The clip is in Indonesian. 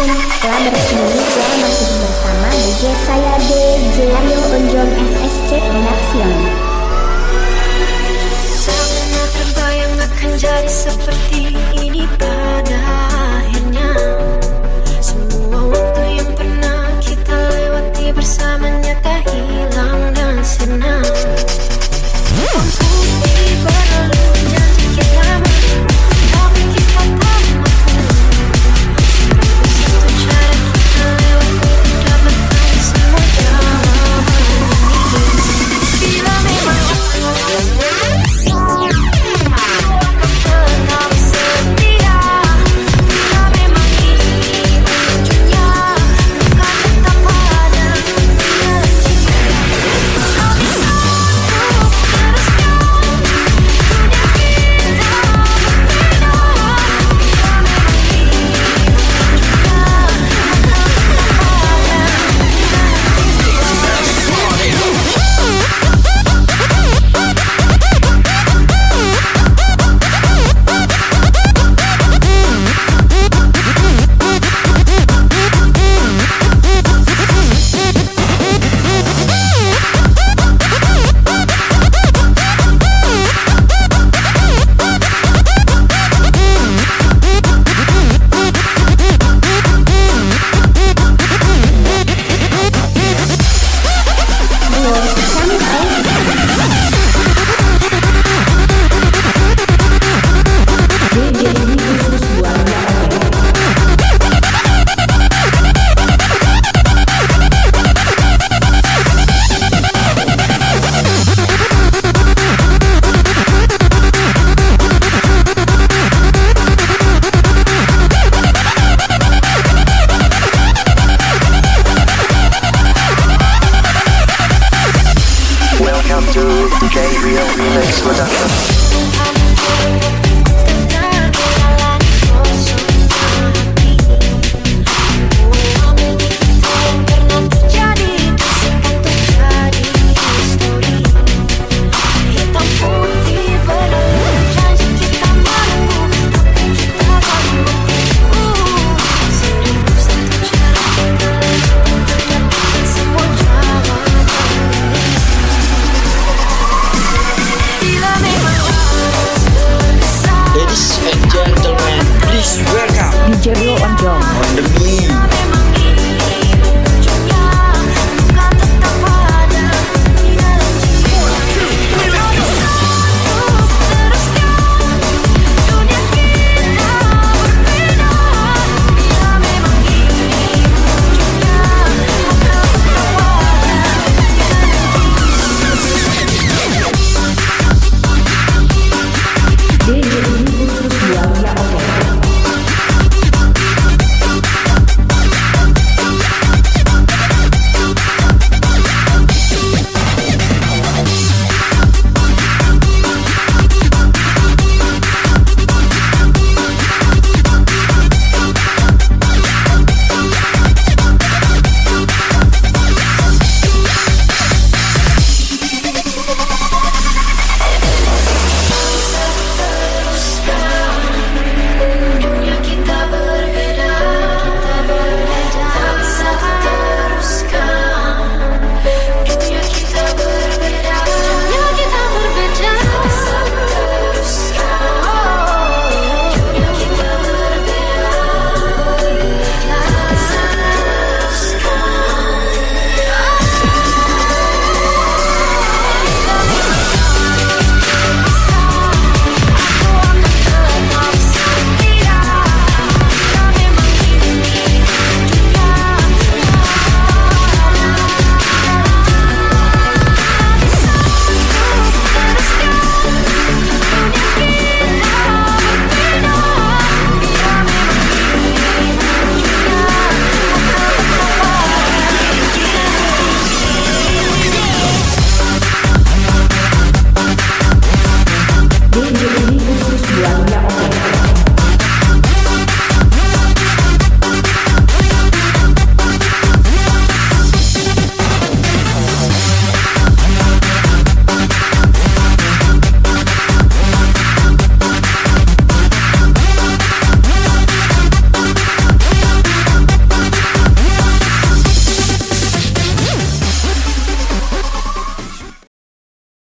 Setelah Telah bertemu masih bersama DJ saya D Jeril Unjong SSC Production Seakan-akan bayang akan jadi seperti Remix Production.